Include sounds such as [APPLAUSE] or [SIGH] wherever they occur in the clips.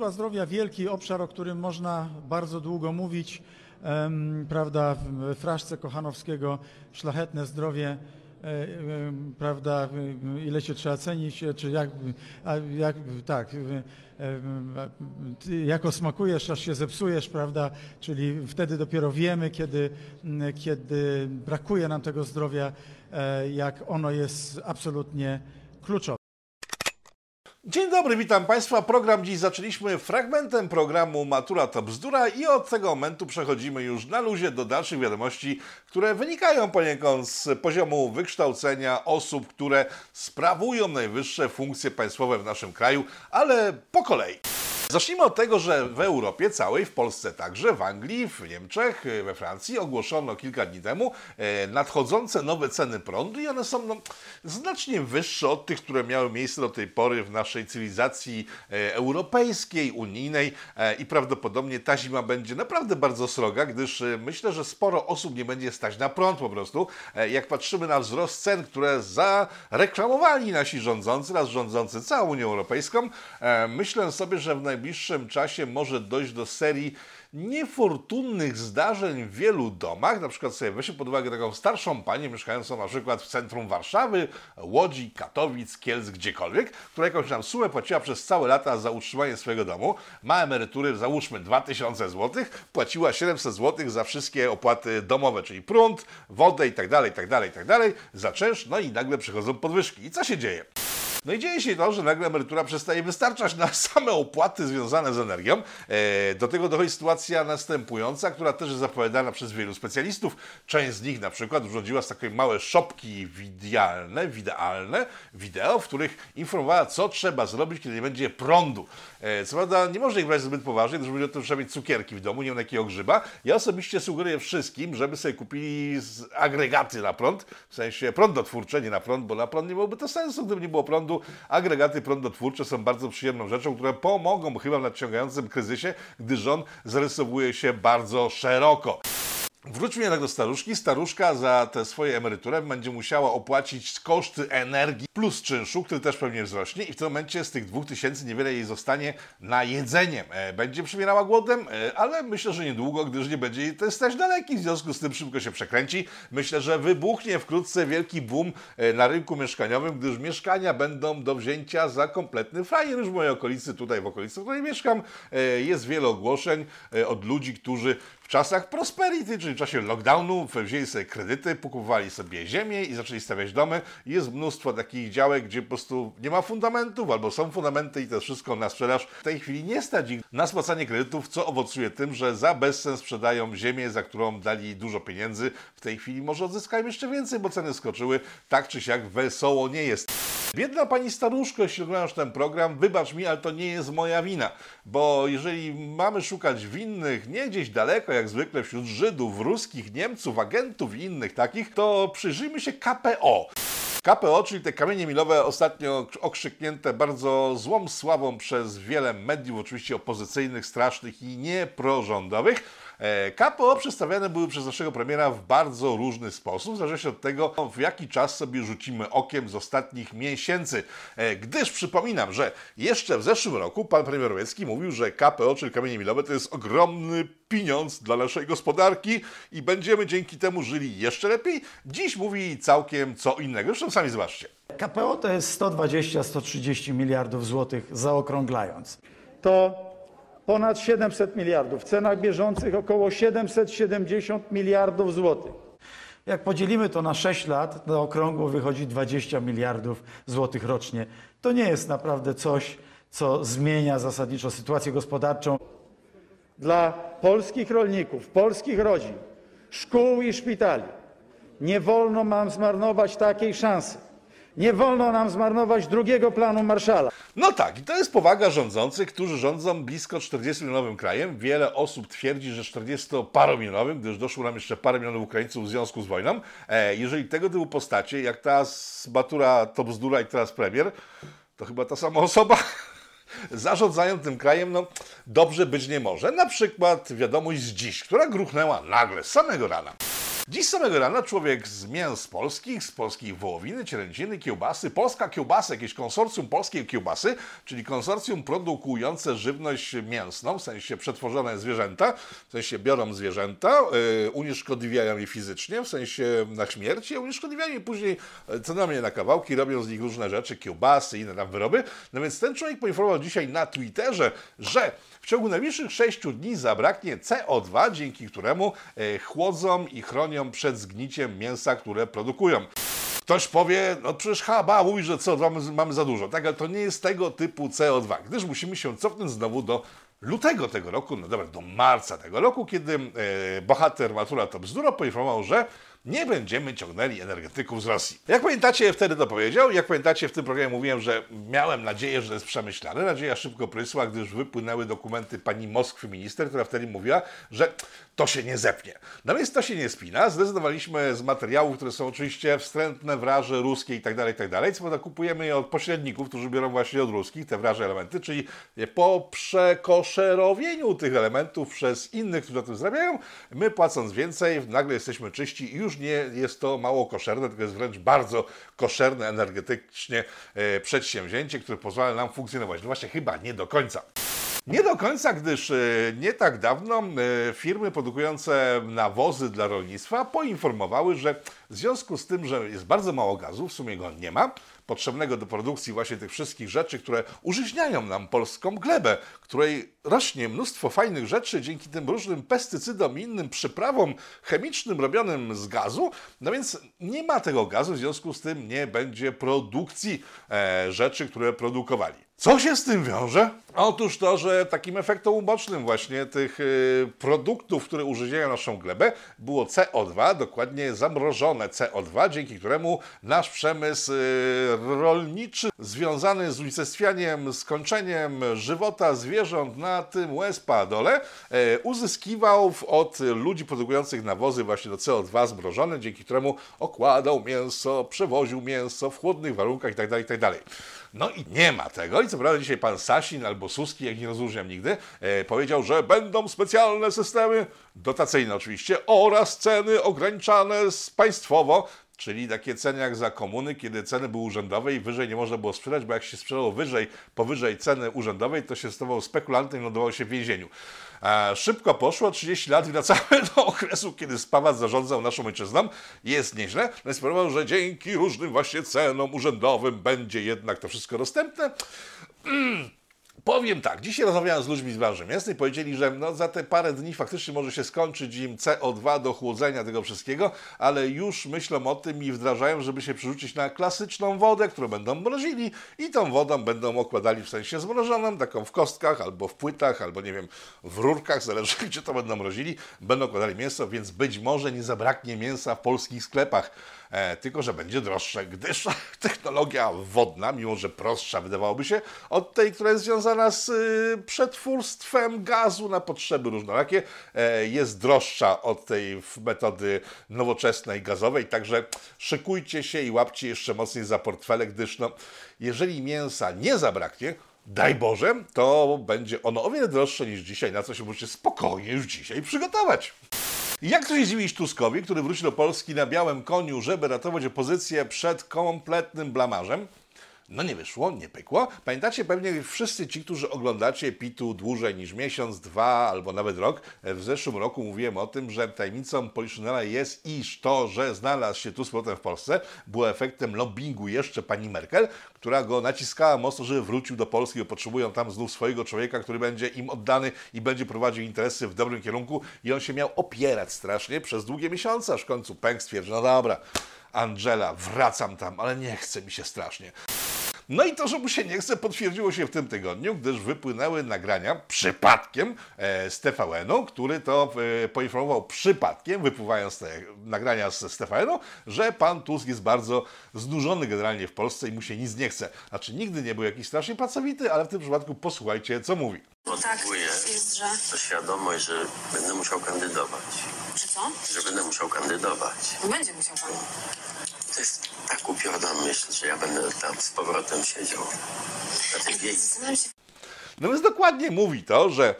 Służba zdrowia wielki obszar, o którym można bardzo długo mówić. Prawda, w fraszce Kochanowskiego szlachetne zdrowie, e, prawda, e, ile się trzeba cenić, e, czy jak, jak tak, jako smakujesz, aż się zepsujesz, prawda, czyli wtedy dopiero wiemy, kiedy, kiedy brakuje nam tego zdrowia, jak ono jest absolutnie kluczowe. Dzień dobry, witam Państwa. Program dziś zaczęliśmy fragmentem programu Matura to bzdura i od tego momentu przechodzimy już na luzie do dalszych wiadomości, które wynikają poniekąd z poziomu wykształcenia osób, które sprawują najwyższe funkcje państwowe w naszym kraju, ale po kolei. Zacznijmy od tego, że w Europie całej, w Polsce także, w Anglii, w Niemczech, we Francji ogłoszono kilka dni temu e, nadchodzące nowe ceny prądu i one są no, znacznie wyższe od tych, które miały miejsce do tej pory w naszej cywilizacji e, europejskiej, unijnej e, i prawdopodobnie ta zima będzie naprawdę bardzo sroga, gdyż myślę, że sporo osób nie będzie stać na prąd po prostu. Jak patrzymy na wzrost cen, które zareklamowali nasi rządzący, raz rządzący całą Unią Europejską, myślę sobie, że w najbliższym czasie może dojść do serii niefortunnych zdarzeń w wielu domach. Na przykład sobie weźmy pod uwagę taką starszą panię mieszkającą na przykład w centrum Warszawy, Łodzi, Katowic, Kielc, gdziekolwiek, która jakąś tam sumę płaciła przez całe lata za utrzymanie swojego domu. Ma emerytury, załóżmy 2000 zł, płaciła 700 zł za wszystkie opłaty domowe, czyli prąd, wodę i tak dalej, i tak dalej, i tak dalej, za czynsz, no i nagle przychodzą podwyżki. I co się dzieje? No i dzieje się to, że nagle emerytura przestaje wystarczać na [LAUGHS] same opłaty związane z energią. E, Do tego dochodzi sytuacja następująca, która też jest zapowiadana przez wielu specjalistów. Część z nich na przykład urządziła z takiej małe szopki widealne, wideo, w których informowała, co trzeba zrobić, kiedy nie będzie prądu. E, Co prawda nie można ich brać zbyt poważnie, gdyż będzie o tym, że trzeba mieć cukierki w domu, nie wiem jakiego grzyba. Ja osobiście sugeruję wszystkim, żeby sobie kupili agregaty na prąd, w sensie prądotwórcze, nie na prąd, bo na prąd nie byłoby to sensu, gdyby nie było prądu. Agregaty prądotwórcze są bardzo przyjemną rzeczą, które pomogą chyba w nadciągającym kryzysie, gdyż on zarysowuje się bardzo szeroko. Wróćmy jednak do staruszki. Staruszka za tę swoją emeryturę będzie musiała opłacić koszty energii plus czynszu, który też pewnie wzrośnie i w tym momencie z tych 2000 niewiele jej zostanie na jedzenie. E, Będzie przymierała głodem, e, ale myślę, że niedługo, gdyż nie będzie jej to stać daleki, w związku z tym szybko się przekręci. Myślę, że wybuchnie wkrótce wielki boom e, na rynku mieszkaniowym, gdyż mieszkania będą do wzięcia za kompletny frajer. Już w mojej okolicy, tutaj w okolicy, w której mieszkam, jest wiele ogłoszeń od ludzi, którzy czasach prosperity, czyli w czasie lockdownu, wzięli sobie kredyty, pokupowali sobie ziemię i zaczęli stawiać domy. Jest mnóstwo takich działek, gdzie po prostu nie ma fundamentów, albo są fundamenty i to wszystko na sprzedaż. W tej chwili nie stać ich na spłacanie kredytów, co owocuje tym, że za bezsens sprzedają ziemię, za którą dali dużo pieniędzy. W tej chwili może odzyskają jeszcze więcej, bo ceny skoczyły. Tak czy siak wesoło nie jest. Biedna pani staruszko, jeśli oglądasz ten program, wybacz mi, ale to nie jest moja wina. Bo jeżeli mamy szukać winnych nie gdzieś daleko, jak zwykle wśród Żydów, ruskich, Niemców, agentów i innych takich, to przyjrzyjmy się KPO. KPO, czyli te kamienie milowe, ostatnio okrzyknięte bardzo złą sławą przez wiele mediów, oczywiście opozycyjnych, strasznych i nieprorządowych. E, KPO przedstawiane były przez naszego premiera w bardzo różny sposób, w zależności od tego, w jaki czas sobie rzucimy okiem z ostatnich miesięcy. E, Gdyż przypominam, że jeszcze w zeszłym roku pan premier Morawiecki mówił, że KPO, czyli kamienie milowe, to jest ogromny pieniądz dla naszej gospodarki i będziemy dzięki temu żyli jeszcze lepiej. Dziś mówi całkiem co innego. Zresztą sami zobaczcie. KPO to jest 120-130 miliardów złotych zaokrąglając. To ponad 700 miliardów, w cenach bieżących około 770 miliardów złotych. Jak podzielimy to na 6 lat, na okrągło wychodzi 20 miliardów złotych rocznie. To nie jest naprawdę coś, co zmienia zasadniczo sytuację gospodarczą. Dla polskich rolników, polskich rodzin, szkół i szpitali nie wolno nam zmarnować takiej szansy. Nie wolno nam zmarnować drugiego planu Marszala. No tak, i to jest powaga rządzących, którzy rządzą blisko 40-milionowym krajem. Wiele osób twierdzi, że 40-paromilionowym, gdyż doszło nam jeszcze parę milionów Ukraińców w związku z wojną. E, jeżeli tego typu postacie, jak ta z Batura to bzdura i teraz premier, to chyba ta sama osoba [LAUGHS] zarządzają tym krajem, no dobrze być nie może. Na przykład wiadomość z dziś, która gruchnęła nagle, z samego rana. Dziś samego rana człowiek z mięs polskich, z polskiej wołowiny, cielęciny, kiełbasy, polska kiełbasa, jakieś konsorcjum polskiej kiełbasy, czyli konsorcjum produkujące żywność mięsną, w sensie przetworzone zwierzęta, w sensie biorą zwierzęta, yy, unieszkodliwiają je fizycznie, w sensie na śmierć, i unieszkodliwiają je później cenami je na kawałki, robią z nich różne rzeczy, kiełbasy i inne tam wyroby. No więc ten człowiek poinformował dzisiaj na Twitterze, że w ciągu najbliższych 6 dni zabraknie CO2, dzięki któremu e, chłodzą i chronią przed zgniciem mięsa, które produkują. Ktoś powie, no przecież haba, mówi, że CO2 mamy- mamy za dużo, tak, ale to nie jest tego typu CO2, gdyż musimy się cofnąć znowu do lutego tego roku, no dobra, do marca tego roku, kiedy e, bohater Matura to bzdura poinformował, że nie będziemy ciągnęli energetyków z Rosji. Jak pamiętacie, wtedy to powiedział. Jak pamiętacie, w tym programie mówiłem, że miałem nadzieję, że to jest przemyślane. Nadzieja szybko prysła, gdyż wypłynęły dokumenty pani Moskwy minister, która wtedy mówiła, że to się nie zepnie. Więc to się nie spina. Zdecydowaliśmy z materiałów, które są oczywiście wstrętne, wraże, ruskie i tak dalej, tak dalej. Co prawda kupujemy je od pośredników, którzy biorą właśnie od ruskich te wraże elementy, czyli po przekoszerowieniu tych elementów przez innych, którzy na tym zarabiają, my płacąc więcej, nagle jesteśmy czyści i już nie jest to mało koszerne, tylko jest wręcz bardzo koszerne energetycznie e, przedsięwzięcie, które pozwala nam funkcjonować. No właśnie, chyba nie do końca. Nie do końca, gdyż e, nie tak dawno e, firmy produkujące nawozy dla rolnictwa poinformowały, że w związku z tym, że jest bardzo mało gazu, w sumie go nie ma, potrzebnego do produkcji właśnie tych wszystkich rzeczy, które użyźniają nam polską glebę, której rośnie mnóstwo fajnych rzeczy dzięki tym różnym pestycydom i innym przyprawom chemicznym robionym z gazu, no więc nie ma tego gazu, w związku z tym nie będzie produkcji e, rzeczy, które produkowali. Co się z tym wiąże? Otóż to, że takim efektem ubocznym właśnie tych y, produktów, które używają naszą glebę, było CO2, dokładnie zamrożone CO2, dzięki któremu nasz przemysł y, rolniczy związany z unicestwianiem, skończeniem żywota zwierząt na tym łezpa dole, e, uzyskiwał od ludzi produkujących nawozy właśnie do CO2 zmrożone, dzięki któremu okładał mięso, przewoził mięso w chłodnych warunkach itd. itd. No i nie ma tego. I co prawda dzisiaj pan Sasin albo Suski, jak nie rozróżniam nigdy, e, powiedział, że będą specjalne systemy, dotacyjne oczywiście, oraz ceny ograniczane państwowo. Czyli takie ceny jak za komuny, kiedy ceny były urzędowe i wyżej nie można było sprzedać, bo jak się sprzedało wyżej, powyżej ceny urzędowej, to się stawał spekulantem i lądował się w więzieniu. E, szybko poszło, 30 lat i wracamy [LAUGHS] do okresu, kiedy Spawac zarządzał naszą ojczyzną. Jest nieźle, no więc sprawował, że dzięki różnym właśnie cenom urzędowym będzie jednak to wszystko dostępne. [CLEARS THROAT] Powiem tak, dzisiaj rozmawiałem z ludźmi z branży mięsnej, powiedzieli, że no za te parę dni faktycznie może się skończyć im CO2 do chłodzenia tego wszystkiego, ale już myślą o tym i wdrażają, żeby się przerzucić na klasyczną wodę, którą będą mrozili i tą wodą będą okładali w sensie zmrożoną, taką w kostkach, albo w płytach, albo nie wiem, w rurkach, [LAUGHS] zależy gdzie to będą mrozili, będą okładali mięso, więc być może nie zabraknie mięsa w polskich sklepach. E, tylko, że będzie droższe, gdyż [LAUGHS] technologia wodna, mimo że prostsza wydawałoby się, od tej, która jest związana z y, przetwórstwem gazu na potrzeby różnorakie, e, jest droższa od tej metody nowoczesnej gazowej, także szykujcie się i łapcie jeszcze mocniej za portfele, gdyż no, jeżeli mięsa nie zabraknie, Daj Boże, to będzie ono o wiele droższe niż dzisiaj, na co się możecie spokojnie już dzisiaj przygotować. Jak to się dziwić Tuskowi, który wróci do Polski na białym koniu, żeby ratować opozycję przed kompletnym blamarzem? No nie wyszło, nie pykło. Pamiętacie pewnie wszyscy ci, którzy oglądacie Pitu dłużej niż miesiąc, dwa albo nawet rok. W zeszłym roku mówiłem o tym, że tajemnicą Poliszynela jest, iż to, że znalazł się tu z w Polsce, było efektem lobbingu jeszcze pani Merkel, która go naciskała mocno, żeby wrócił do Polski, bo potrzebują tam znów swojego człowieka, który będzie im oddany i będzie prowadził interesy w dobrym kierunku. I on się miał opierać strasznie przez długie miesiące, aż w końcu pęk stwierdził, no dobra, Angela, wracam tam, ale nie chce mi się strasznie. No i to, że mu się nie chce, potwierdziło się w tym tygodniu, gdyż wypłynęły nagrania przypadkiem e, z TVN-u, który to e, poinformował przypadkiem, wypływając te nagrania z, z TVN-u, że pan Tusk jest bardzo znużony generalnie w Polsce i mu się nic nie chce. Znaczy nigdy nie był jakiś strasznie pracowity, ale w tym przypadku posłuchajcie, co mówi. Tak, Odkuję jest, że... to świadomość, że będę musiał kandydować. Że co? Że będę musiał kandydować. Będzie musiał pan. To jest tak upiorna myśl, że ja będę tam z powrotem siedział na tej się, No więc dokładnie mówi to, że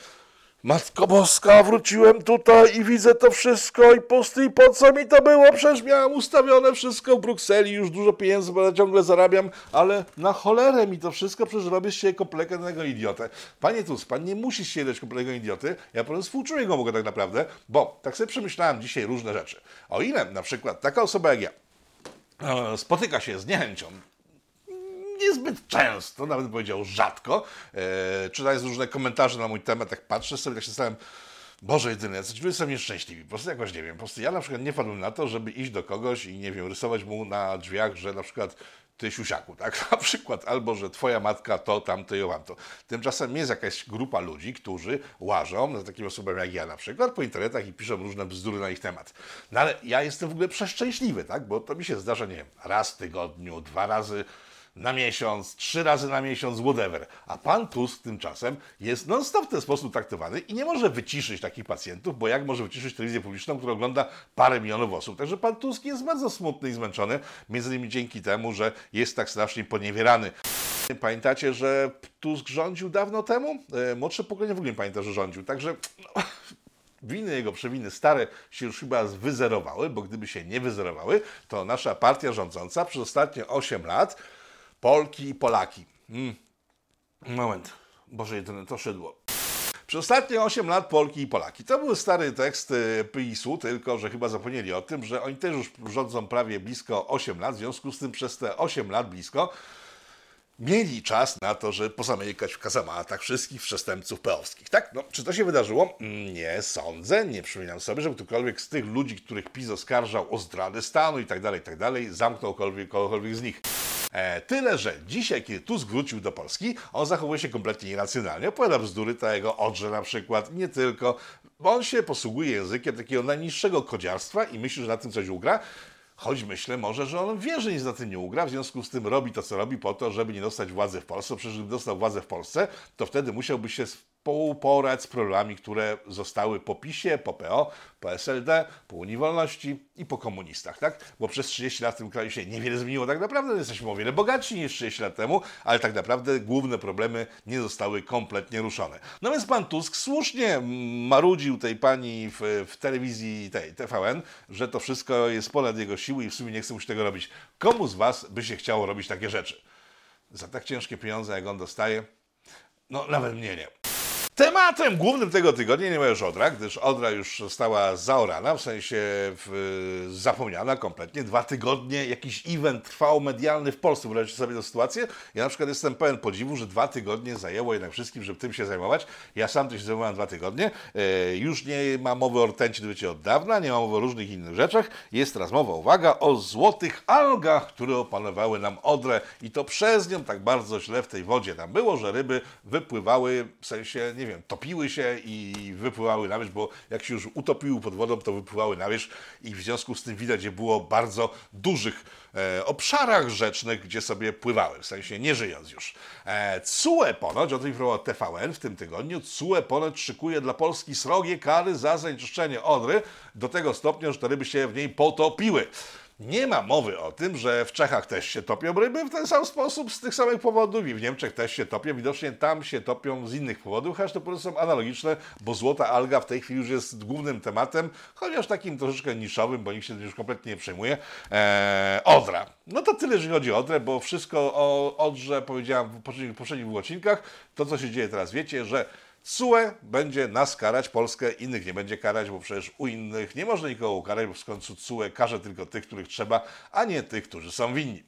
Matko Boska, wróciłem tutaj i widzę to wszystko i pusty i po co mi to było? Przecież miałem ustawione wszystko w Brukseli, już dużo pieniędzy, bo ja ciągle zarabiam, ale na cholerę mi to wszystko, przecież robię z siebie kompletnego idiotę. Panie Tusk, pan nie musi z siebie dać kompletnego idioty, ja po prostu współczuję go mogę tak naprawdę, bo tak sobie przemyślałem dzisiaj różne rzeczy. O ile na przykład taka osoba jak ja spotyka się z niechęcią. Niezbyt często, nawet powiedział rzadko, e, czytając różne komentarze na mój temat, tak patrzę sobie, tak się stałem, Boże jedyne, ci ludzie są nieszczęśliwi, po prostu jakoś nie wiem, po prostu ja na przykład nie wpadłem na to, żeby iść do kogoś i nie wiem, rysować mu na drzwiach, że na przykład ty siusiaku, tak, [LAUGHS] na przykład, albo że twoja matka to, tamto i to. Tymczasem jest jakaś grupa ludzi, którzy łażą za takimi osobami jak ja na przykład po internetach i piszą różne bzdury na ich temat. No ale ja jestem w ogóle przeszczęśliwy, tak, bo to mi się zdarza, nie wiem, raz w tygodniu, dwa razy na miesiąc, trzy razy na miesiąc, whatever. A pan Tusk tymczasem jest non-stop w ten sposób traktowany i nie może wyciszyć takich pacjentów, bo jak może wyciszyć telewizję publiczną, która ogląda parę milionów osób. Także pan Tusk jest bardzo smutny i zmęczony, między innymi dzięki temu, że jest tak strasznie poniewierany. Pamiętacie, że Tusk rządził dawno temu? E, Młodsze pokolenie w ogóle nie pamięta, że rządził. Także no, winy jego przewiny stare się już chyba wyzerowały, bo gdyby się nie wyzerowały, to nasza partia rządząca przez ostatnie 8 lat Polki i Polaki. Mm. Moment. Boże, jedyne to szydło. Przez ostatnie 8 lat Polki i Polaki. To był stary tekst PiSu, tylko że chyba zapomnieli o tym, że oni też już rządzą prawie blisko 8 lat, w związku z tym przez te 8 lat blisko mieli czas na to, żeby pozamykać w kazamatach wszystkich przestępców peowskich. Tak? No, czy to się wydarzyło? Mm, Nie sądzę. Nie przypominam sobie, żeby ktokolwiek z tych ludzi, których PiS oskarżał o zdradę stanu i tak dalej, tak dalej, zamknął kogokolwiek, z nich. E, tyle, że dzisiaj, kiedy Tusk wrócił do Polski, on zachowuje się kompletnie irracjonalnie. Opowiada bzdury, ta jego Odrze na przykład, nie tylko. On się posługuje językiem takiego najniższego kodziarstwa i myśli, że na tym coś ugra. Choć myślę może, że on wie, że nic na tym nie ugra, w związku z tym robi to, co robi po to, żeby nie dostać władzy w Polsce. Przecież gdyby dostał władzę w Polsce, to wtedy musiałby się współporać z problemami, które zostały po PiSie, po PO, po SLD, po Unii Wolności i po komunistach, tak? Bo przez 30 lat w tym kraju się niewiele zmieniło tak naprawdę, jesteśmy o wiele bogatsi niż 30 lat temu, ale tak naprawdę główne problemy nie zostały kompletnie ruszone. No więc pan Tusk słusznie marudził tej pani w, w telewizji tej TVN, że to wszystko jest ponad jego siły i w sumie nie chce mu się tego robić. Komu z was by się chciało robić takie rzeczy? Za tak ciężkie pieniądze, jak on dostaje? No, nawet mnie nie. Tematem głównym tego tygodnia nie już Odra, gdyż Odra już została zaorana, w sensie w, zapomniana kompletnie. Dwa tygodnie jakiś event trwał medialny w Polsce. Wyobraźcie sobie tę sytuację. Ja na przykład jestem pełen podziwu, że dwa tygodnie zajęło jednak wszystkim, żeby tym się zajmować. Ja sam to się zajmowałem dwa tygodnie. E, już nie ma mowy o rtęci, wiecie, od dawna, nie ma mowy o różnych innych rzeczach. Jest teraz mowa, uwaga, o złotych algach, które opanowały nam Odrę i to przez nią tak bardzo źle w tej wodzie tam było, że ryby wypływały, w sensie, nie wiem, topiły się i wypływały na wierzch, bo jak się już utopiły pod wodą, to wypływały na wierzch i w związku z tym widać, że było bardzo dużych e, obszarach rzecznych, gdzie sobie pływały, w sensie nie żyjąc już. E, CUE ponoć, o tym informował TVN w tym tygodniu, CUE ponoć szykuje dla Polski srogie kary za zanieczyszczenie Odry do tego stopnia, że te ryby się w niej potopiły. Nie ma mowy o tym, że w Czechach też się topią ryby w ten sam sposób, z tych samych powodów i w Niemczech też się topią. Widocznie tam się topią z innych powodów, chociaż to po prostu są analogiczne, bo złota alga w tej chwili już jest głównym tematem, chociaż takim troszeczkę niszowym, bo nikt się już kompletnie nie przejmuje. Eee, Odra. No to tyle, jeżeli chodzi o Odrę, bo wszystko o Odrze powiedziałem w poprzednich, w poprzednich odcinkach. To, co się dzieje teraz, wiecie, że CUE będzie nas karać, Polskę innych nie będzie karać, bo przecież u innych nie można nikogo ukarać, bo w końcu CUE karze tylko tych, których trzeba, a nie tych, którzy są winni.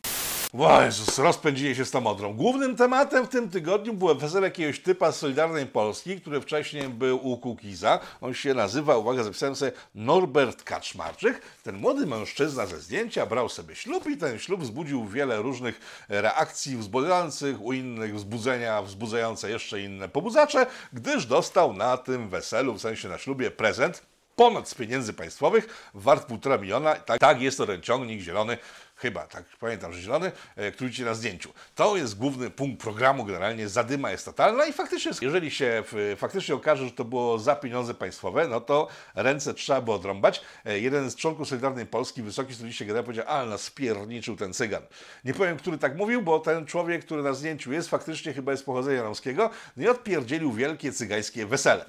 O Jezus, rozpędzili się z tą Odrą. Głównym tematem w tym tygodniu był wesele jakiegoś typa z Solidarnej Polski, który wcześniej był u Kukiza. On się nazywa, uwaga, zapisałem sobie, Norbert Kaczmarczyk. Ten młody mężczyzna ze zdjęcia brał sobie ślub i ten ślub wzbudził wiele różnych reakcji wzbudzających, u innych wzbudzenia, wzbudzające jeszcze inne pobudzacze, gdyż dostał na tym weselu, w sensie na ślubie, prezent ponad z pieniędzy państwowych, wart półtora miliona. Tak, tak jest to ręczownik zielony, chyba, tak pamiętam, że zielony, e, który widzicie na zdjęciu. To jest główny punkt programu, generalnie zadyma jest totalna i faktycznie, jeżeli się faktycznie okaże, że to było za pieniądze państwowe, no to ręce trzeba było odrąbać. E, Jeden z członków Solidarnej Polski, wysoki studiście generał, powiedział, ale nas pierniczył ten cygan. Nie powiem, który tak mówił, bo ten człowiek, który na zdjęciu jest, faktycznie chyba jest pochodzenia romskiego, no i odpierdzielił wielkie cygańskie wesele.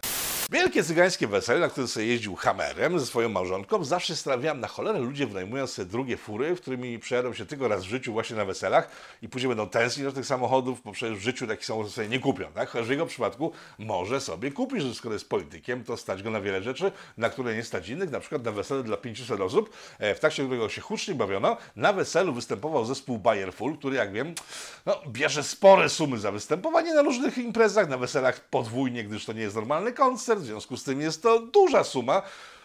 Wielkie cygańskie wesele, na które sobie jeździł Hammerem ze swoją małżonką, zawsze stawiałem na cholerę ludzie wynajmują sobie drugie fury, w którymi przejadą się tylko raz w życiu właśnie na weselach i później będą tęsknić do tych samochodów, bo przecież w życiu takich samochodów sobie nie kupią, tak? Chociaż w jego przypadku może sobie kupić, że skoro jest politykiem, to stać go na wiele rzeczy, na które nie stać innych, na przykład na wesele dla 500 osób, e, w trakcie którego się hucznie bawiono. Na weselu występował zespół Bayer Full, który jak wiem, no, bierze spore sumy za występowanie na różnych imprezach, na weselach podwójnie, gdyż to nie jest normalny koncert, w związku z tym jest to duża suma.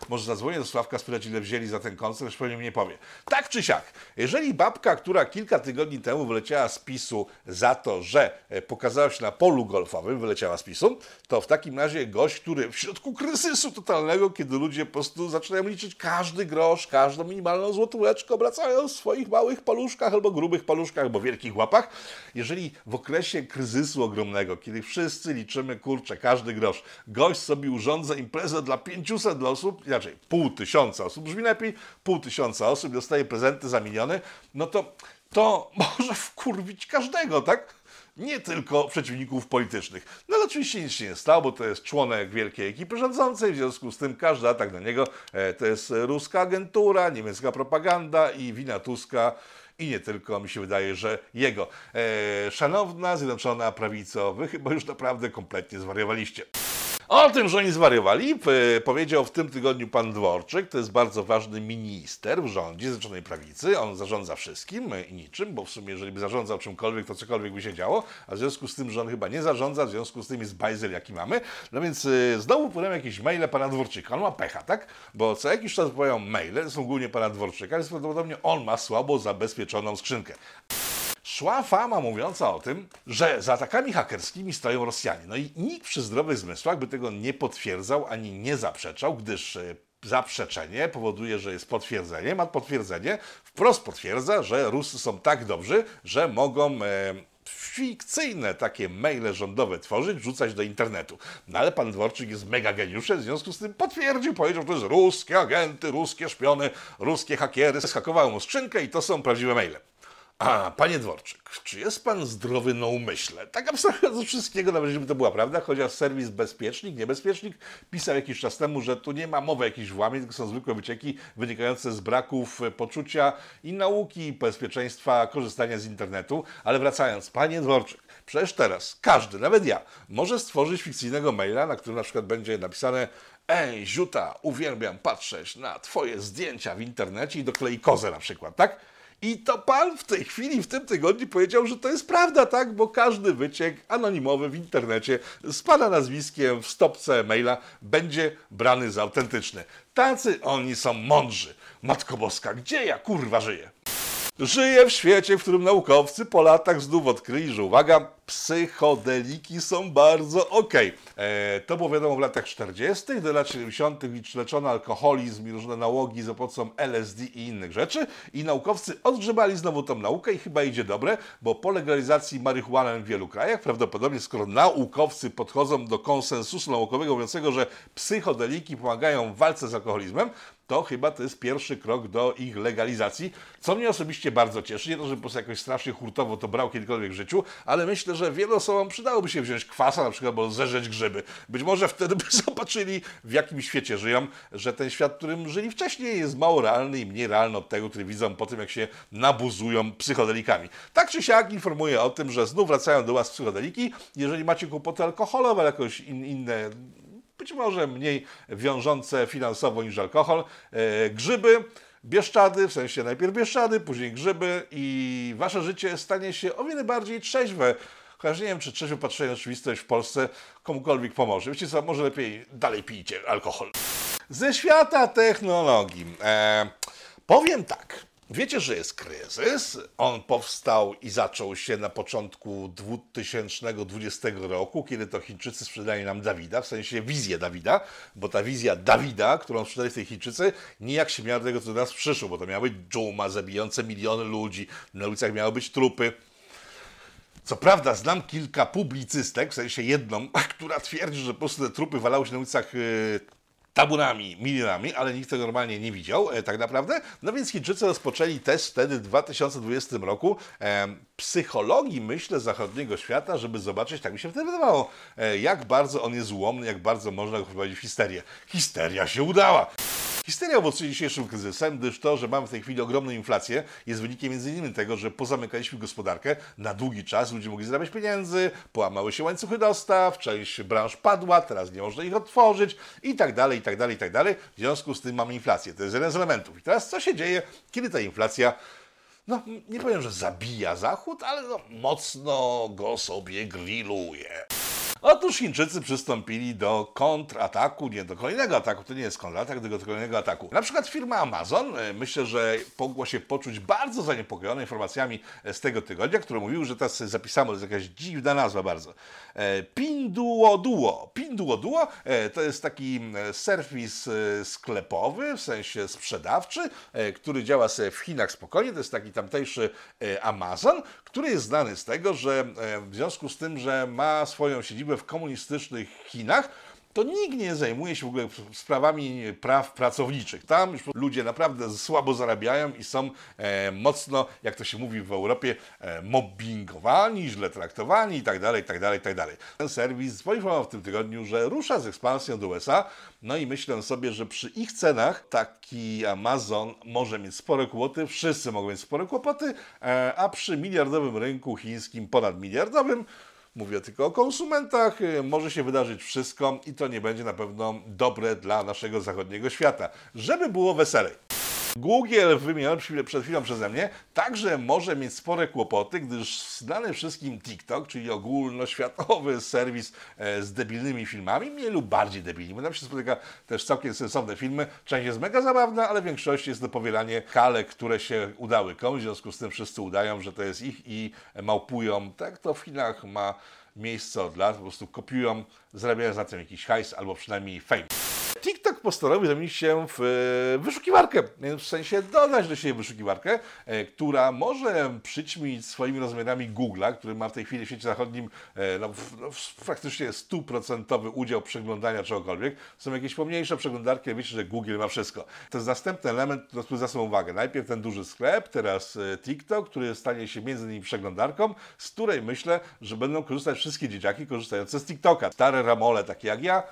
Może zadzwonię do Sławka, spytać ile wzięli za ten koncert, już pewnie mi nie powie. Tak czy siak, jeżeli babka, która kilka tygodni temu wyleciała z PiSu za to, że e, pokazała się na polu golfowym, wyleciała z PiSu, to w takim razie gość, który w środku kryzysu totalnego, kiedy ludzie po prostu zaczynają liczyć każdy grosz, każdą minimalną złotóweczkę, obracają w swoich małych paluszkach albo grubych paluszkach, albo wielkich łapach, jeżeli w okresie kryzysu ogromnego, kiedy wszyscy liczymy, kurczę, każdy grosz, gość sobie urządza imprezę dla 500 osób, inaczej pół tysiąca osób, brzmi lepiej, pół tysiąca osób, dostaje prezenty za miliony, no to to [LAUGHS] może wkurwić każdego, tak? Nie tylko przeciwników politycznych. No ale oczywiście nic się nie stało, bo to jest członek wielkiej ekipy rządzącej, w związku z tym każdy atak na niego e, to jest ruska agentura, niemiecka propaganda i wina Tuska i nie tylko, mi się wydaje, że jego. E, szanowna Zjednoczona Prawico, wy chyba już naprawdę kompletnie zwariowaliście. O tym, że oni zwariowali, p- powiedział w tym tygodniu pan Dworczyk. To jest bardzo ważny minister w rządzie Zjednoczonej Prawicy. On zarządza wszystkim e, i niczym, bo w sumie, jeżeli by zarządzał czymkolwiek, to cokolwiek by się działo. A w związku z tym, że on chyba nie zarządza, w związku z tym jest bajzel, jaki mamy. No więc e, znowu podam jakieś maile pana Dworczyka. On ma pecha, tak? Bo co jakiś czas pojawiają maile, są głównie pana Dworczyka, więc prawdopodobnie on ma słabo zabezpieczoną skrzynkę. Szła fama mówiąca o tym, że za atakami hakerskimi stoją Rosjanie. No i nikt przy zdrowych zmysłach by tego nie potwierdzał ani nie zaprzeczał, gdyż e, zaprzeczenie powoduje, że jest potwierdzeniem, a potwierdzenie wprost potwierdza, że Rusy są tak dobrzy, że mogą e, fikcyjne takie maile rządowe tworzyć, wrzucać do internetu. No ale pan Dworczyk jest mega geniuszem, w związku z tym potwierdził, powiedział, że to jest ruskie agenty, ruskie szpiony, ruskie hakiery. Skakowały mu skrzynkę i to są prawdziwe maile. A, panie Dworczyk, czy jest pan zdrowy na umyśle? Tak abstrahując od wszystkiego, nawet żeby to była prawda, chociaż serwis Bezpiecznik, Niebezpiecznik pisał jakiś czas temu, że tu nie ma mowy o jakichś włamień, tylko są zwykłe wycieki wynikające z braków e, poczucia i nauki i bezpieczeństwa korzystania z internetu. Ale wracając, panie Dworczyk, przecież teraz każdy, nawet ja, może stworzyć fikcyjnego maila, na którym na przykład będzie napisane Ej, Ziuta, uwielbiam patrzeć na twoje zdjęcia w internecie i doklei kozę na przykład, tak? I to pan w tej chwili, w tym tygodniu powiedział, że to jest prawda, tak? Bo każdy wyciek anonimowy w internecie z pana nazwiskiem w stopce maila będzie brany za autentyczny. Tacy oni są mądrzy. Matko Boska, gdzie ja kurwa żyję? Żyję w świecie, w którym naukowcy po latach znów odkryli, że uwaga, psychodeliki są bardzo okej. E, To było wiadomo w latach 40., do lat 70. leczono alkoholizm i różne nałogi za pomocą LSD i innych rzeczy i naukowcy odgrzebali znowu tą naukę i chyba idzie dobre, bo po legalizacji marihuany w wielu krajach, prawdopodobnie skoro naukowcy podchodzą do konsensusu naukowego mówiącego, że psychodeliki pomagają w walce z alkoholizmem, to chyba to jest pierwszy krok do ich legalizacji, co mnie osobiście bardzo cieszy. Nie to, że po prostu jakoś strasznie hurtowo to brał kiedykolwiek w życiu, ale myślę, że wielu osobom przydałoby się wziąć kwasa na przykład, albo zerzeć grzyby. Być może wtedy by [LAUGHS] zobaczyli, w jakim świecie żyją, że ten świat, w którym żyli wcześniej, jest mało realny i mniej realny od tego, który widzą po tym, jak się nabuzują psychodelikami. Tak czy siak informuję o tym, że znów wracają do Was psychodeliki. Jeżeli macie kłopoty alkoholowe, ale jakoś in, inne być może mniej wiążące finansowo niż alkohol. E, grzyby, bieszczady, w sensie najpierw bieszczady, później grzyby i wasze życie stanie się o wiele bardziej trzeźwe. Chociaż nie wiem, czy trzeźwe patrzenie na rzeczywistość w Polsce komukolwiek pomoże. Wiecie co, może lepiej dalej pijcie alkohol. Ze świata technologii. E, powiem tak. Wiecie, że jest kryzys. On powstał i zaczął się na początku 2020 roku, kiedy to Chińczycy sprzedali nam Dawida, w sensie wizję Dawida, bo ta wizja Dawida, którą sprzedali tej Chińczycy, nijak się miała do tego, co do nas przyszło, bo to miały być dżuma zabijające miliony ludzi, na ulicach miały być trupy. Co prawda znam kilka publicystek, w sensie jedną, [LAUGHS] która twierdzi, że po prostu te trupy walały się na ulicach yy, taburami, milionami, ale nikt tego normalnie nie widział e, tak naprawdę. No więc Chińczycy rozpoczęli test wtedy w 2020 roku e, psychologii, myślę, zachodniego świata, żeby zobaczyć, tak mi się wtedy wydawało, e, jak bardzo on jest ułomny, jak bardzo można go wprowadzić w histerię. Histeria się udała! Histeria owocuje dzisiejszym kryzysem, gdyż to, że mamy w tej chwili ogromną inflację, jest wynikiem m.in. tego, że pozamykaliśmy gospodarkę na długi czas, ludzie mogli zarabiać pieniędzy, połamały się łańcuchy dostaw, część branż padła, teraz nie można ich otworzyć i tak dalej, i tak dalej, i tak dalej. W związku z tym mamy inflację. To jest jeden z elementów. I teraz co się dzieje, kiedy ta inflacja no, nie powiem, że zabija Zachód, ale no, mocno go sobie grilluje. Otóż Chińczycy przystąpili do kontrataku, nie do kolejnego ataku, to nie jest kontratak, tylko do kolejnego ataku. Na przykład firma Amazon, e, myślę, że mogła się poczuć bardzo zaniepokojona informacjami e, z tego tygodnia, które mówiły, że teraz zapisano, to jest jakaś dziwna nazwa bardzo. E, Pinduoduo. Pinduoduo to jest taki serwis sklepowy, w sensie sprzedawczy, który działa sobie w Chinach spokojnie. To jest taki tamtejszy Amazon, który jest znany z tego, że w związku z tym, że ma swoją siedzibę w komunistycznych Chinach, to nikt nie zajmuje się w ogóle sprawami praw pracowniczych. Tam już ludzie naprawdę słabo zarabiają i są e, mocno, jak to się mówi w Europie, e, mobbingowani, źle traktowani itd., itd., itd. Ten serwis poinformował w tym tygodniu, że rusza z ekspansją do USA, no i myślę sobie, że przy ich cenach taki Amazon może mieć spore kłopoty, wszyscy mogą mieć spore kłopoty, e, a przy miliardowym rynku chińskim, ponadmiliardowym, Mówię tylko o konsumentach. y, Może się wydarzyć wszystko i to nie będzie na pewno dobre dla naszego zachodniego świata. Żeby było weselej. Google wymieniony przed chwilą przeze mnie także może mieć spore kłopoty, gdyż znany wszystkim TikTok, czyli ogólnoświatowy serwis e, z debilnymi filmami, mniej lub bardziej debilnymi, bo tam się spotyka też całkiem sensowne filmy. Część jest mega zabawna, ale w większości jest to powielanie kalek, które się udały komuś, w związku z tym wszyscy udają, że to jest ich i małpują. Tak to w Chinach ma miejsce od lat, po prostu kopiują, zarabiając na tym jakiś hajs albo przynajmniej fame. TikTok postanowił zamienić się w e, wyszukiwarkę, w sensie dodać do siebie wyszukiwarkę, e, która może przyćmić swoimi rozmiarami Google'a, który ma w tej chwili w świecie zachodnim e, no, w- no, w- stuprocentowy udział przeglądania czegokolwiek. Są jakieś pomniejsze przeglądarki, wiecie, że Google ma wszystko. To jest następny element, który zwraca uwagę. Najpierw ten duży sklep, teraz TikTok, który stanie się między innymi przeglądarką, z której myślę, że będą korzystać wszystkie dzieciaki korzystające z TikToka. Stare ramole, takie jak ja,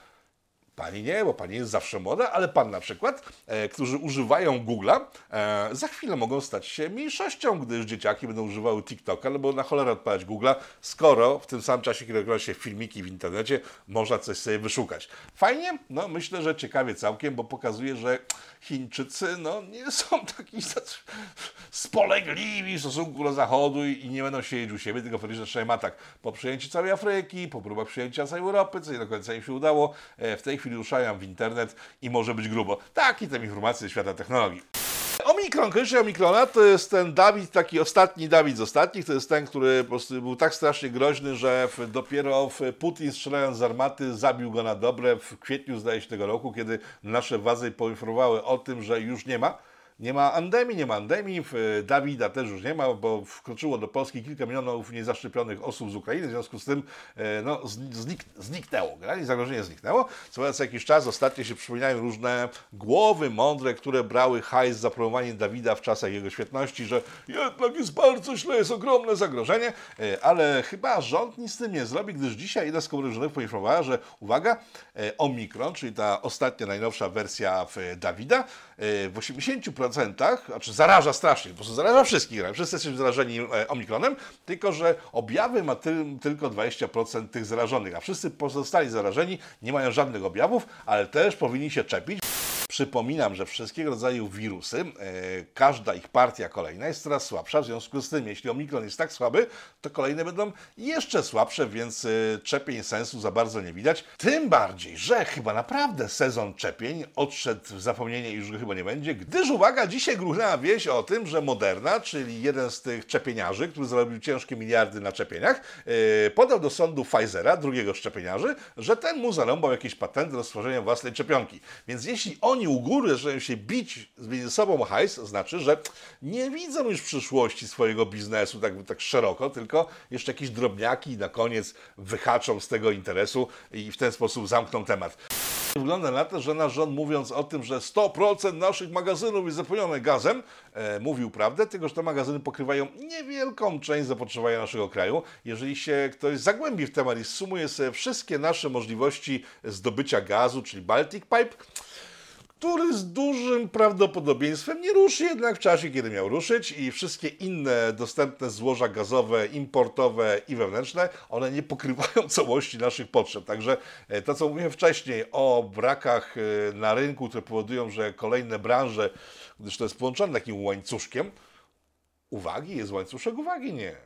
Pani nie, bo pani jest zawsze młoda, ale pan na przykład, e, którzy używają Google'a, e, za chwilę mogą stać się mniejszością, gdyż dzieciaki będą używały TikToka, no bo na cholerę odpalać Google'a, skoro w tym samym czasie, kiedy ogląda się filmiki w internecie, można coś sobie wyszukać. Fajnie? No myślę, że ciekawie całkiem, bo pokazuje, że Chińczycy no, nie [LAUGHS] są taki spolegliwi w stosunku do Zachodu i nie będą siedzieć u siebie, tylko powiedzieć, że ma tak po przejęciu całej Afryki, po próbach przejęcia całej Europy, co nie do końca im się udało, e, w tej chwili ruszają w internet i może być grubo. Takie tam informacje ze świata technologii. Omikron, kojarzycie Omikrona? To jest ten Dawid, taki ostatni Dawid z ostatnich, to jest ten, który po prostu był tak strasznie groźny, że w, dopiero w Putin strzelając z armaty zabił go na dobre w kwietniu zdaje się tego roku, kiedy nasze władze poinformowały o tym, że już nie ma. Nie ma endemii, nie ma endemii, w- Dawida też już nie ma, bo wkroczyło do Polski kilka milionów niezaszczepionych osób z Ukrainy, w związku z tym e, no, zni- znik, zniknęło, generalnie zagrożenie zniknęło. Co co jakiś czas ostatnio się przypominają różne głowy mądre, które brały hajs za promowanie Dawida w czasach jego świetności, że jednak jest bardzo źle, jest ogromne zagrożenie, e, ale chyba rząd nic z tym nie zrobi, gdyż dzisiaj jedna z komórek poinformowała, że uwaga, e, Omikron, czyli ta ostatnia, najnowsza wersja Dawida, e, w 80%, znaczy zaraża strasznie, po prostu zaraża wszystkich, wszyscy jesteśmy zarażeni e, Omikronem, tylko że objawy ma tyl, tylko 20% tych zarażonych, a wszyscy pozostali zarażeni nie mają żadnych objawów, ale też powinni się czepić. Przypominam, że wszystkiego rodzaju wirusy, e, każda ich partia kolejna jest coraz słabsza, w związku z tym, jeśli Omikron jest tak słaby, to kolejne będą jeszcze słabsze, więc e, czepień sensu za bardzo nie widać. Tym bardziej, że chyba naprawdę sezon czepień odszedł w zapomnienie i już go chyba nie będzie, gdyż uwaga, dzisiaj gruchnęła wieść o tym, że Moderna, czyli jeden z tych czepieniarzy, który zarobił ciężkie miliardy na czepieniach, e, podał do sądu Pfizera, drugiego szczepieniarzy, że ten mu zarąbał jakieś patenty do stworzenia własnej szczepionki. Więc jeśli oni u góry zaczynają się bić między sobą hajs, znaczy, że nie widzą już przyszłości swojego biznesu tak, tak szeroko, tylko jeszcze jakieś drobniaki na koniec wyhaczą z tego interesu i w ten sposób zamkną temat. Wygląda na to, że nasz rząd mówiąc o tym, że 100% naszych magazynów jest zapełnione gazem, e, mówił prawdę, tylko że te magazyny pokrywają niewielką część zapotrzebowania naszego kraju. Jeżeli się ktoś zagłębi w temat i sumuje sobie wszystkie nasze możliwości zdobycia gazu, czyli Baltic Pipe, który z dużym prawdopodobieństwem nie ruszy jednak w czasie, kiedy miał ruszyć i wszystkie inne dostępne złoża gazowe, importowe i wewnętrzne, one nie pokrywają [LAUGHS] całości naszych potrzeb. Także e, to, co mówiłem wcześniej o brakach e, na rynku, które powodują, że kolejne branże, gdyż to jest połączone takim łańcuszkiem, uwagi, jest łańcuszek uwagi, nie nie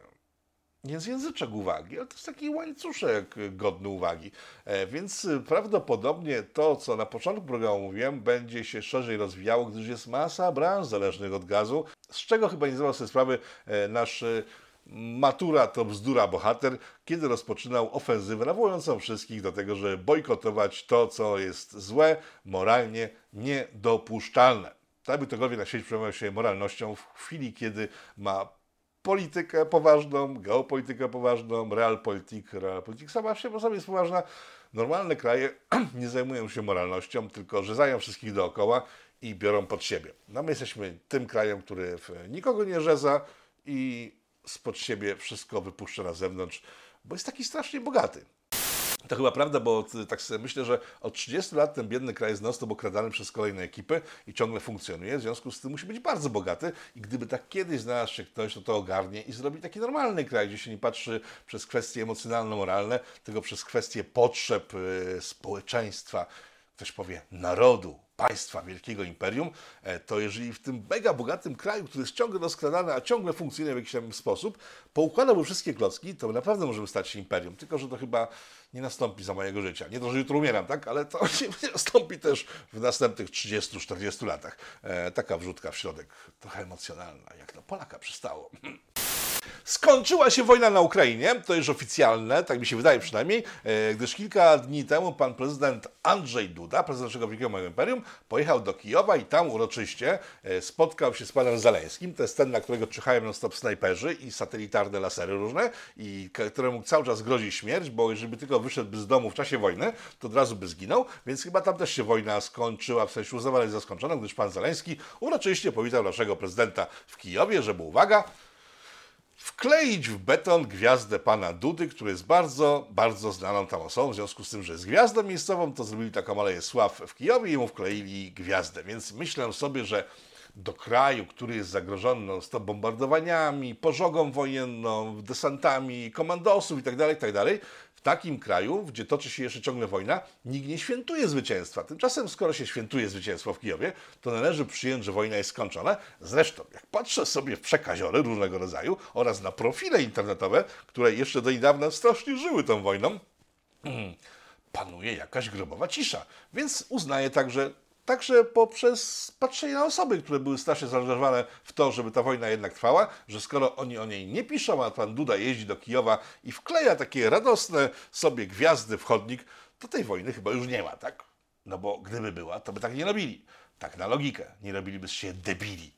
jest języczek uwagi, ale to jest taki łańcuszek godny uwagi. E, Więc y, prawdopodobnie to, co na początku programu mówiłem, będzie się szerzej rozwijało, gdyż jest masa branż zależnych od gazu, z czego chyba nie zdawał sobie sprawy e, nasz y, matura to bzdura bohater, kiedy rozpoczynał ofensywę nawołującą wszystkich do tego, żeby bojkotować to, co jest złe, moralnie niedopuszczalne. Tak by ktokolwiek na świecie przejmował się moralnością w chwili, kiedy ma politykę poważną, geopolitykę poważną, realpolitik, realpolitik sama w sobie jest poważna. Normalne kraje [CLEARS THROAT] nie zajmują się moralnością, tylko rzezają wszystkich dookoła i biorą pod siebie. No my jesteśmy tym krajem, który nikogo nie rzeza i spod siebie wszystko wypuszcza na zewnątrz, bo jest taki strasznie bogaty. To chyba prawda, bo tak sobie myślę, że od 30 lat ten biedny kraj jest non-stop okradany przez kolejne ekipy i ciągle funkcjonuje, w związku z tym musi być bardzo bogaty i gdyby tak kiedyś znalazł się ktoś, kto to ogarnie i zrobi taki normalny kraj, gdzie się nie patrzy przez kwestie emocjonalno-moralne, tylko przez kwestie potrzeb y, społeczeństwa, ktoś powie narodu, państwa, wielkiego imperium, e, to jeżeli w tym mega bogatym kraju, który jest ciągle rozkradany, a ciągle funkcjonuje w jakiś tam sposób, poukładałby wszystkie klocki, to naprawdę możemy stać się imperium. Tylko, że to chyba nie nastąpi za mojego życia. Nie to, że jutro umieram, tak? Ale to [LAUGHS] nie nastąpi też w następnych 30-40 latach. E, taka wrzutka w środek, trochę emocjonalna, jak na Polaka przystało. Skończyła się wojna na Ukrainie, to już oficjalne, tak mi się wydaje przynajmniej, e, gdyż kilka dni temu pan prezydent Andrzej Duda, prezydent naszego wielkiego imperium, pojechał do Kijowa i tam uroczyście e, spotkał się z panem Zaleńskim. To jest ten, na którego czyhają non-stop snajperzy i satelitarne lasery różne i któremu cały czas grozi śmierć, bo jeżeli by tylko wyszedłby z domu w czasie wojny, to od razu by zginął, więc chyba tam też się wojna skończyła, w sensie uznawana jest za skończoną, gdyż pan Zaleński uroczyście powitał naszego prezydenta w Kijowie, żeby uwaga, wkleić w beton gwiazdę pana Dudy, który jest bardzo, bardzo znaną tam osobą. W związku z tym, że jest gwiazdą miejscową, to zrobili taką aleję sław w Kijowie i mu wkleili gwiazdę. Więc myślę sobie, że do kraju, który jest zagrożony z to bombardowaniami, pożogą wojenną, desantami, komandosów itd., itd., w takim kraju, gdzie toczy się jeszcze ciągle wojna, nikt nie świętuje zwycięstwa. Tymczasem, skoro się świętuje zwycięstwo w Kijowie, to należy przyjąć, że wojna jest skończona. Zresztą, jak patrzę sobie w przekaziory różnego rodzaju oraz na profile internetowe, które jeszcze do niedawna strasznie żyły tą wojną, [CLEARS THROAT] panuje jakaś grobowa cisza. Więc uznaję także, także poprzez patrzenie na osoby, które były strasznie zaangażowane w to, żeby ta wojna jednak trwała, że skoro oni o niej nie piszą, a pan Duda jeździ do Kijowa i wkleja takie radosne sobie gwiazdy w chodnik, to tej wojny chyba już nie ma, tak? No bo gdyby była, to by tak nie robili. Tak na logikę. Nie robiliby się debili.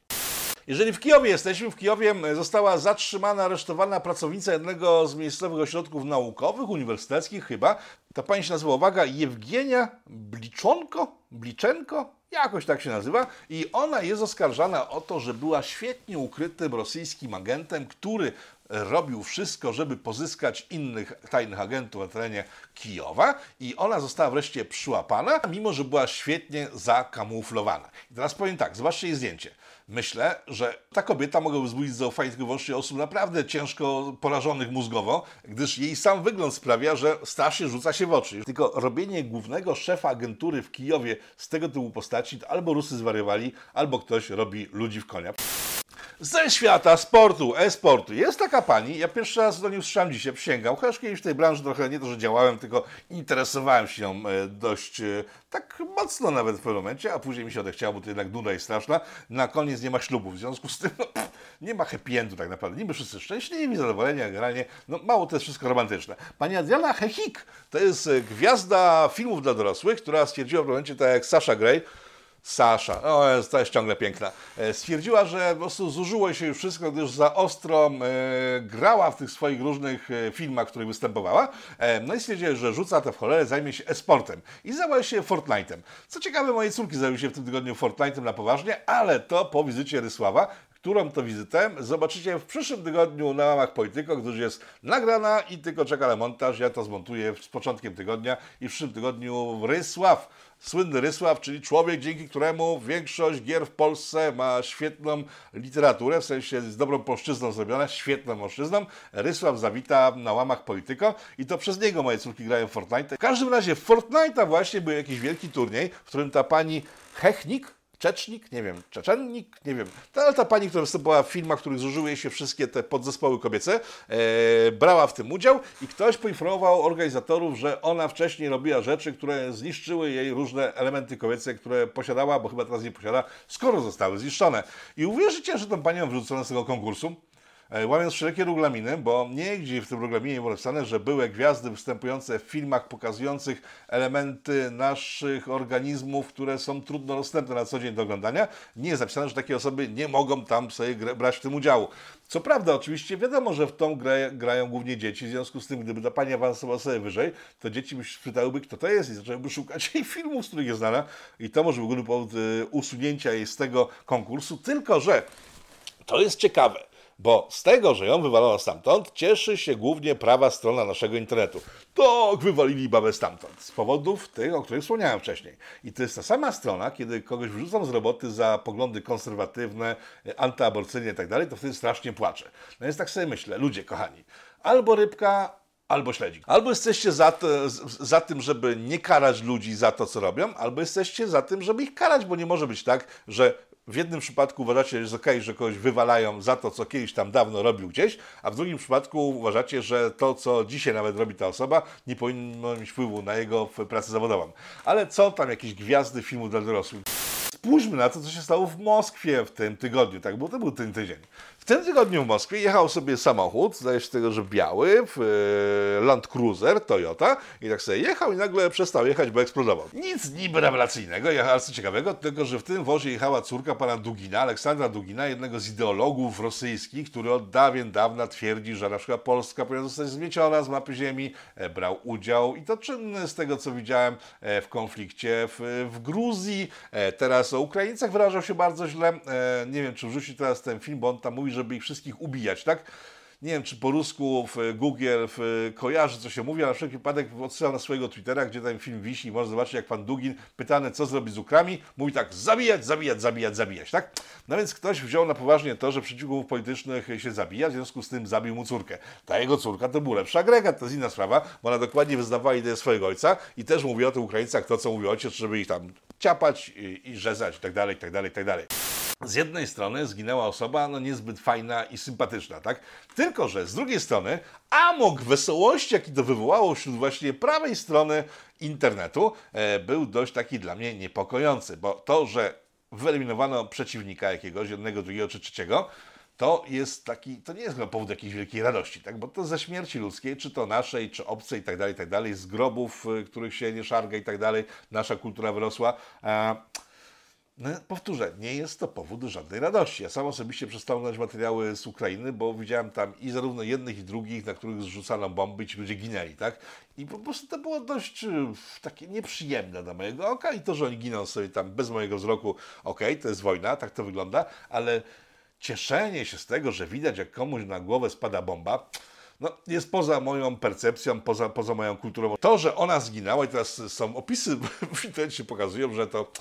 Jeżeli w Kijowie jesteśmy, w Kijowie e, została zatrzymana, aresztowana pracownica jednego z miejscowych ośrodków naukowych, uniwersyteckich chyba. Ta pani się nazywa, uwaga, Jewgienia Bliczonko? Bliczenko? Jakoś tak się nazywa. I ona jest oskarżana o to, że była świetnie ukrytym rosyjskim agentem, który robił wszystko, żeby pozyskać innych tajnych agentów na terenie Kijowa i ona została wreszcie przyłapana, mimo że była świetnie zakamuflowana. I teraz powiem tak, zobaczcie jej zdjęcie. Myślę, że ta kobieta mogłaby wzbudzić zaufanie tylko wyłącznie osób naprawdę ciężko porażonych mózgowo, gdyż jej sam wygląd sprawia, że strasznie rzuca się w oczy. Tylko robienie głównego szefa agentury w Kijowie z tego typu postaci, to albo Rusy zwariowali, albo ktoś robi ludzi w konia. Ze świata sportu, e-sportu. Jest taka pani, ja pierwszy raz do niej usłyszałem dzisiaj, przysięgam, chociaż kiedyś w tej branży trochę nie to, że działałem, tylko interesowałem się nią e, dość e, tak mocno nawet w pewnym momencie, a później mi się odechciało, bo to jednak nuda jest straszna. Na koniec nie ma ślubu, w związku z tym no, pff, nie ma happy endu tak naprawdę. Niby wszyscy szczęśliwi, zadowoleni, generalnie no, mało to jest wszystko romantyczne. Pani Adriana Hechik to jest e, gwiazda filmów dla dorosłych, która stwierdziła w momencie, tak jak Sasha Grey, Sasza, o, to jest ciągle piękna, e, stwierdziła, że po prostu zużyło się już wszystko, gdyż za ostro e, grała w tych swoich różnych e, filmach, w których występowała. E, no i stwierdziła, że rzuca to w cholerę, zajmie się e-sportem i zajęła się Fortnite'em. Co ciekawe, moje córki zajęły się w tym tygodniu Fortnite'em na poważnie, ale to po wizycie Rysława, którą to wizytę zobaczycie w przyszłym tygodniu na łamach Polityko, gdyż jest nagrana i tylko czeka na montaż. Ja to zmontuję z początkiem tygodnia i w przyszłym tygodniu Rysław, słynny Rysław, czyli człowiek, dzięki któremu większość gier w Polsce ma świetną literaturę, w sensie z dobrą polszczyzną zrobiona, świetną polszczyzną. Rysław zawita na łamach Polityko i to przez niego moje córki grają w Fortnite. W każdym razie w Fortnite'a właśnie był jakiś wielki turniej, w którym ta pani Hechnik, Czecznik, nie wiem, Czeczennik, nie wiem. Ta, ale ta pani, która występowała w filmach, w których zużyły się wszystkie te podzespoły kobiece, e, brała w tym udział i ktoś poinformował organizatorów, że ona wcześniej robiła rzeczy, które zniszczyły jej różne elementy kobiece, które posiadała, bo chyba teraz nie posiada, skoro zostały zniszczone. I uwierzycie, że tą panią wrzucono z tego konkursu? E, Łamiąc wszelkie regulaminy, bo nigdzie w tym regulaminie nie było napisane, że były gwiazdy występujące w filmach pokazujących elementy naszych organizmów, które są trudno dostępne na co dzień do oglądania. Nie jest napisane, że takie osoby nie mogą tam sobie brać w tym udziału. Co prawda, oczywiście wiadomo, że w tą grę grają głównie dzieci, w związku z tym, gdyby ta pani awansowała sobie wyżej, to dzieci by spytałyby, kto to jest i zaczęłyby szukać jej filmów, z których jest znana i to może byłby powód y, usunięcia jej z tego konkursu, tylko że to jest ciekawe, bo z tego, że ją wywalono stamtąd, cieszy się głównie prawa strona naszego internetu. Tak, wywalili babę stamtąd. Z powodów tych, o których wspomniałem wcześniej. I to jest ta sama strona, kiedy kogoś wyrzucą z roboty za poglądy konserwatywne, antyaborcyjne tak dalej, to wtedy strasznie płacze. No więc tak sobie myślę, ludzie kochani, albo rybka, albo śledzik. Albo jesteście za, za tym, żeby nie karać ludzi za to, co robią, albo jesteście za tym, żeby ich karać, bo nie może być tak, że w jednym przypadku uważacie, że jest okej, że kogoś wywalają za to, co kiedyś tam dawno robił gdzieś, a w drugim przypadku uważacie, że to, co dzisiaj nawet robi ta osoba, nie powinno mieć wpływu na jego pracę zawodową. Ale co tam, jakieś gwiazdy filmu dla dorosłych? Spójrzmy na to, co się stało w Moskwie w tym tygodniu, tak, bo to był ten tydzień. W tym tygodniu w Moskwie jechał sobie samochód, zdaje się tego, że biały, e, Land Cruiser, Toyota i tak sobie jechał i nagle przestał jechać, bo eksplodował. Nic niby rewelacyjnego, ale co ciekawego, tylko że w tym wozie jechała córka pana Dugina, Aleksandra Dugina, jednego z ideologów rosyjskich, który od dawien dawna twierdzi, że na przykład Polska powinna zostać zmieciona z mapy ziemi, e, brał udział i to czynny z tego, co widziałem e, w konflikcie w, w Gruzji. Teraz o Ukraińcach wyrażał się bardzo źle. Nie wiem, czy wrzuci teraz ten film, bo on tam mówi, żeby ich wszystkich ubijać, tak? Nie wiem, czy po rusku w Google w, kojarzy, co się mówi, ale na wszelki wypadek odsyłam na swojego Twittera, gdzie ten film wisi i można zobaczyć, jak pan Dugin, pytany, co zrobić z Ukrami, mówi tak, zabijać, zabijać, zabijać, zabijać, tak? No więc ktoś wziął na poważnie to, że przeciwników politycznych się zabija, w związku z tym zabił mu córkę. Ta jego córka to był lepszy agregat, to jest inna sprawa, bo ona dokładnie wyznawała ideę swojego ojca i też mówiła o tych Ukraińcach to, co mówił ojciec, żeby ich tam ciapać i, i rzezać i tak dalej, i tak dalej, i tak dalej z jednej strony zginęła osoba no niezbyt fajna i sympatyczna, tak? Tylko, że z drugiej strony amok wesołości, jaki to wywołało wśród właśnie prawej strony internetu, e, był dość taki dla mnie niepokojący, bo to, że wyeliminowano przeciwnika jakiegoś, jednego, drugiego czy trzeciego, to jest taki, to nie jest chyba powód jakiejś wielkiej radości, tak? Bo to ze śmierci ludzkiej, czy to naszej, czy obcej i tak dalej, tak dalej, z grobów, y, których się nie szarga i tak dalej, nasza kultura wyrosła. E, no, powtórzę, nie jest to powód do żadnej radości. Ja sam osobiście przestałem oglądać materiały z Ukrainy, bo widziałem tam i zarówno jednych, i drugich, na których zrzucano bomby ci ludzie ginęli, tak? I po prostu to było dość y, takie nieprzyjemne dla mojego oka i to, że oni giną sobie tam bez mojego wzroku, okej, to jest wojna, tak to wygląda, ale cieszenie się z tego, że widać, jak komuś na głowę spada bomba, no, jest poza moją percepcją, poza, poza moją kulturą. To, że ona zginęła i teraz są opisy [LAUGHS] w internecie pokazują, że to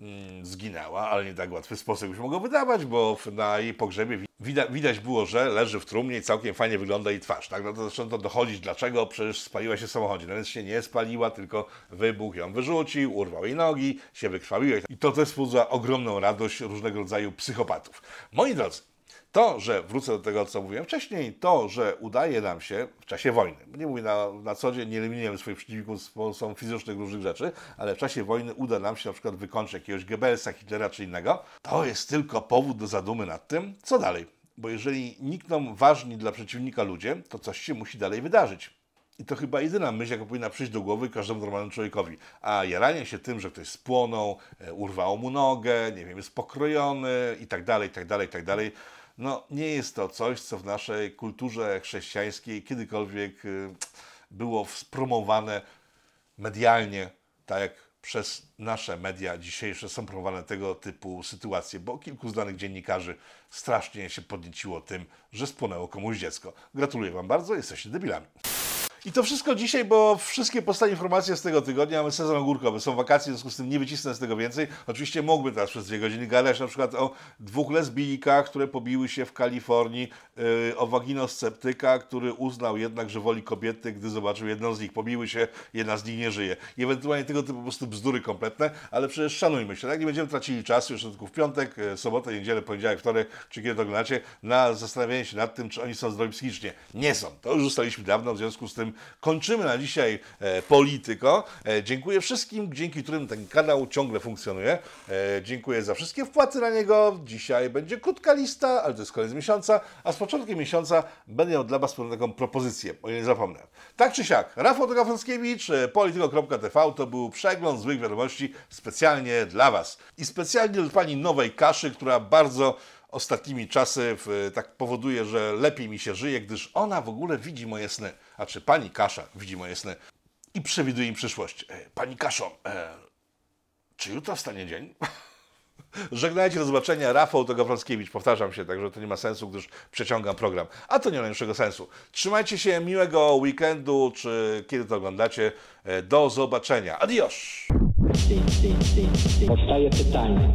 mm, zginęła, ale nie tak łatwy sposób się mogło wydawać, bo na jej pogrzebie wi- wida, widać było, że leży w trumnie i całkiem fajnie wygląda jej twarz. Tak? No to zaczęto dochodzić, dlaczego przecież spaliła się w samochodzie. No więc się nie spaliła, tylko wybuch ją wyrzucił, urwał jej nogi, się wykrwawiła. I to też wzbudza ogromną radość różnego rodzaju psychopatów. Moi drodzy, to, że wrócę do tego, co mówiłem wcześniej, to, że udaje nam się w czasie wojny, nie mówię na, na co dzień, nie eliminujemy swoich przeciwników z pomocą fizycznych różnych rzeczy, ale w czasie wojny uda nam się na przykład wykończyć jakiegoś Goebbelsa, Hitlera czy innego, to jest tylko powód do zadumy nad tym, co dalej. Bo jeżeli nikną ważni dla przeciwnika ludzie, to coś się musi dalej wydarzyć. I to chyba jedyna myśl, jaka powinna przyjść do głowy każdemu normalnemu człowiekowi. A jaranie się tym, że ktoś spłonął, e, urwało mu nogę, nie wiem, jest pokrojony i tak dalej, i tak dalej, i tak dalej. No, nie jest to coś, co w naszej kulturze chrześcijańskiej kiedykolwiek y, było spromowane medialnie, tak jak przez nasze media dzisiejsze są promowane tego typu sytuacje, bo kilku znanych dziennikarzy strasznie się podnieciło tym, że spłonęło komuś dziecko. Gratuluję Wam bardzo, jesteście debilami. I to wszystko dzisiaj, bo wszystkie powstanie informacje z tego tygodnia mamy sezon ogórkowy, są wakacje, w związku z tym nie wycisnę z tego więcej. Oczywiście mógłbym teraz przez dwie godziny gadać na przykład o dwóch lesbijkach, które pobiły się w Kalifornii, yy, o waginosceptyka, który uznał jednak, że woli kobiety, gdy zobaczył jedną z nich. Pobiły się, jedna z nich nie żyje. I ewentualnie tego typu po prostu bzdury kompletne, ale przecież szanujmy się, tak? Nie będziemy tracili czasu jeszcze tylko w piątek, yy, sobotę, niedzielę, poniedziałek, wtorek, czy kiedy to oglądacie, na zastanawianie się nad tym, czy oni są zdrowi psychicznie. Nie są. To już ustaliliśmy dawno, w związku z tym kończymy na dzisiaj e, Polityko. E, dziękuję wszystkim, dzięki którym ten kanał ciągle funkcjonuje. E, dziękuję za wszystkie wpłaty na niego. Dzisiaj będzie krótka lista, ale to jest koniec miesiąca, a z początkiem miesiąca będę miał dla Was pewną propozycję, o ile nie zapomnę. Tak czy siak, Rafał Togafrowskiewicz, e, polityko.tv to był przegląd złych wiadomości specjalnie dla Was. I specjalnie dla Pani Nowej Kaszy, która bardzo ostatnimi czasy w, tak powoduje, że lepiej mi się żyje, gdyż ona w ogóle widzi moje sny. A czy pani Kasza widzi moje sny i przewiduje im przyszłość. E, pani Kaszo, e, czy jutro wstanie dzień? [LAUGHS] Żegnajcie, do zobaczenia. Rafał Togafrowskiewicz, powtarzam się, także to nie ma sensu, gdyż przeciągam program. A to nie ma najmniejszego sensu. Trzymajcie się, miłego weekendu, czy kiedy to oglądacie. E, Do zobaczenia. Adios! Powstaje pytanie,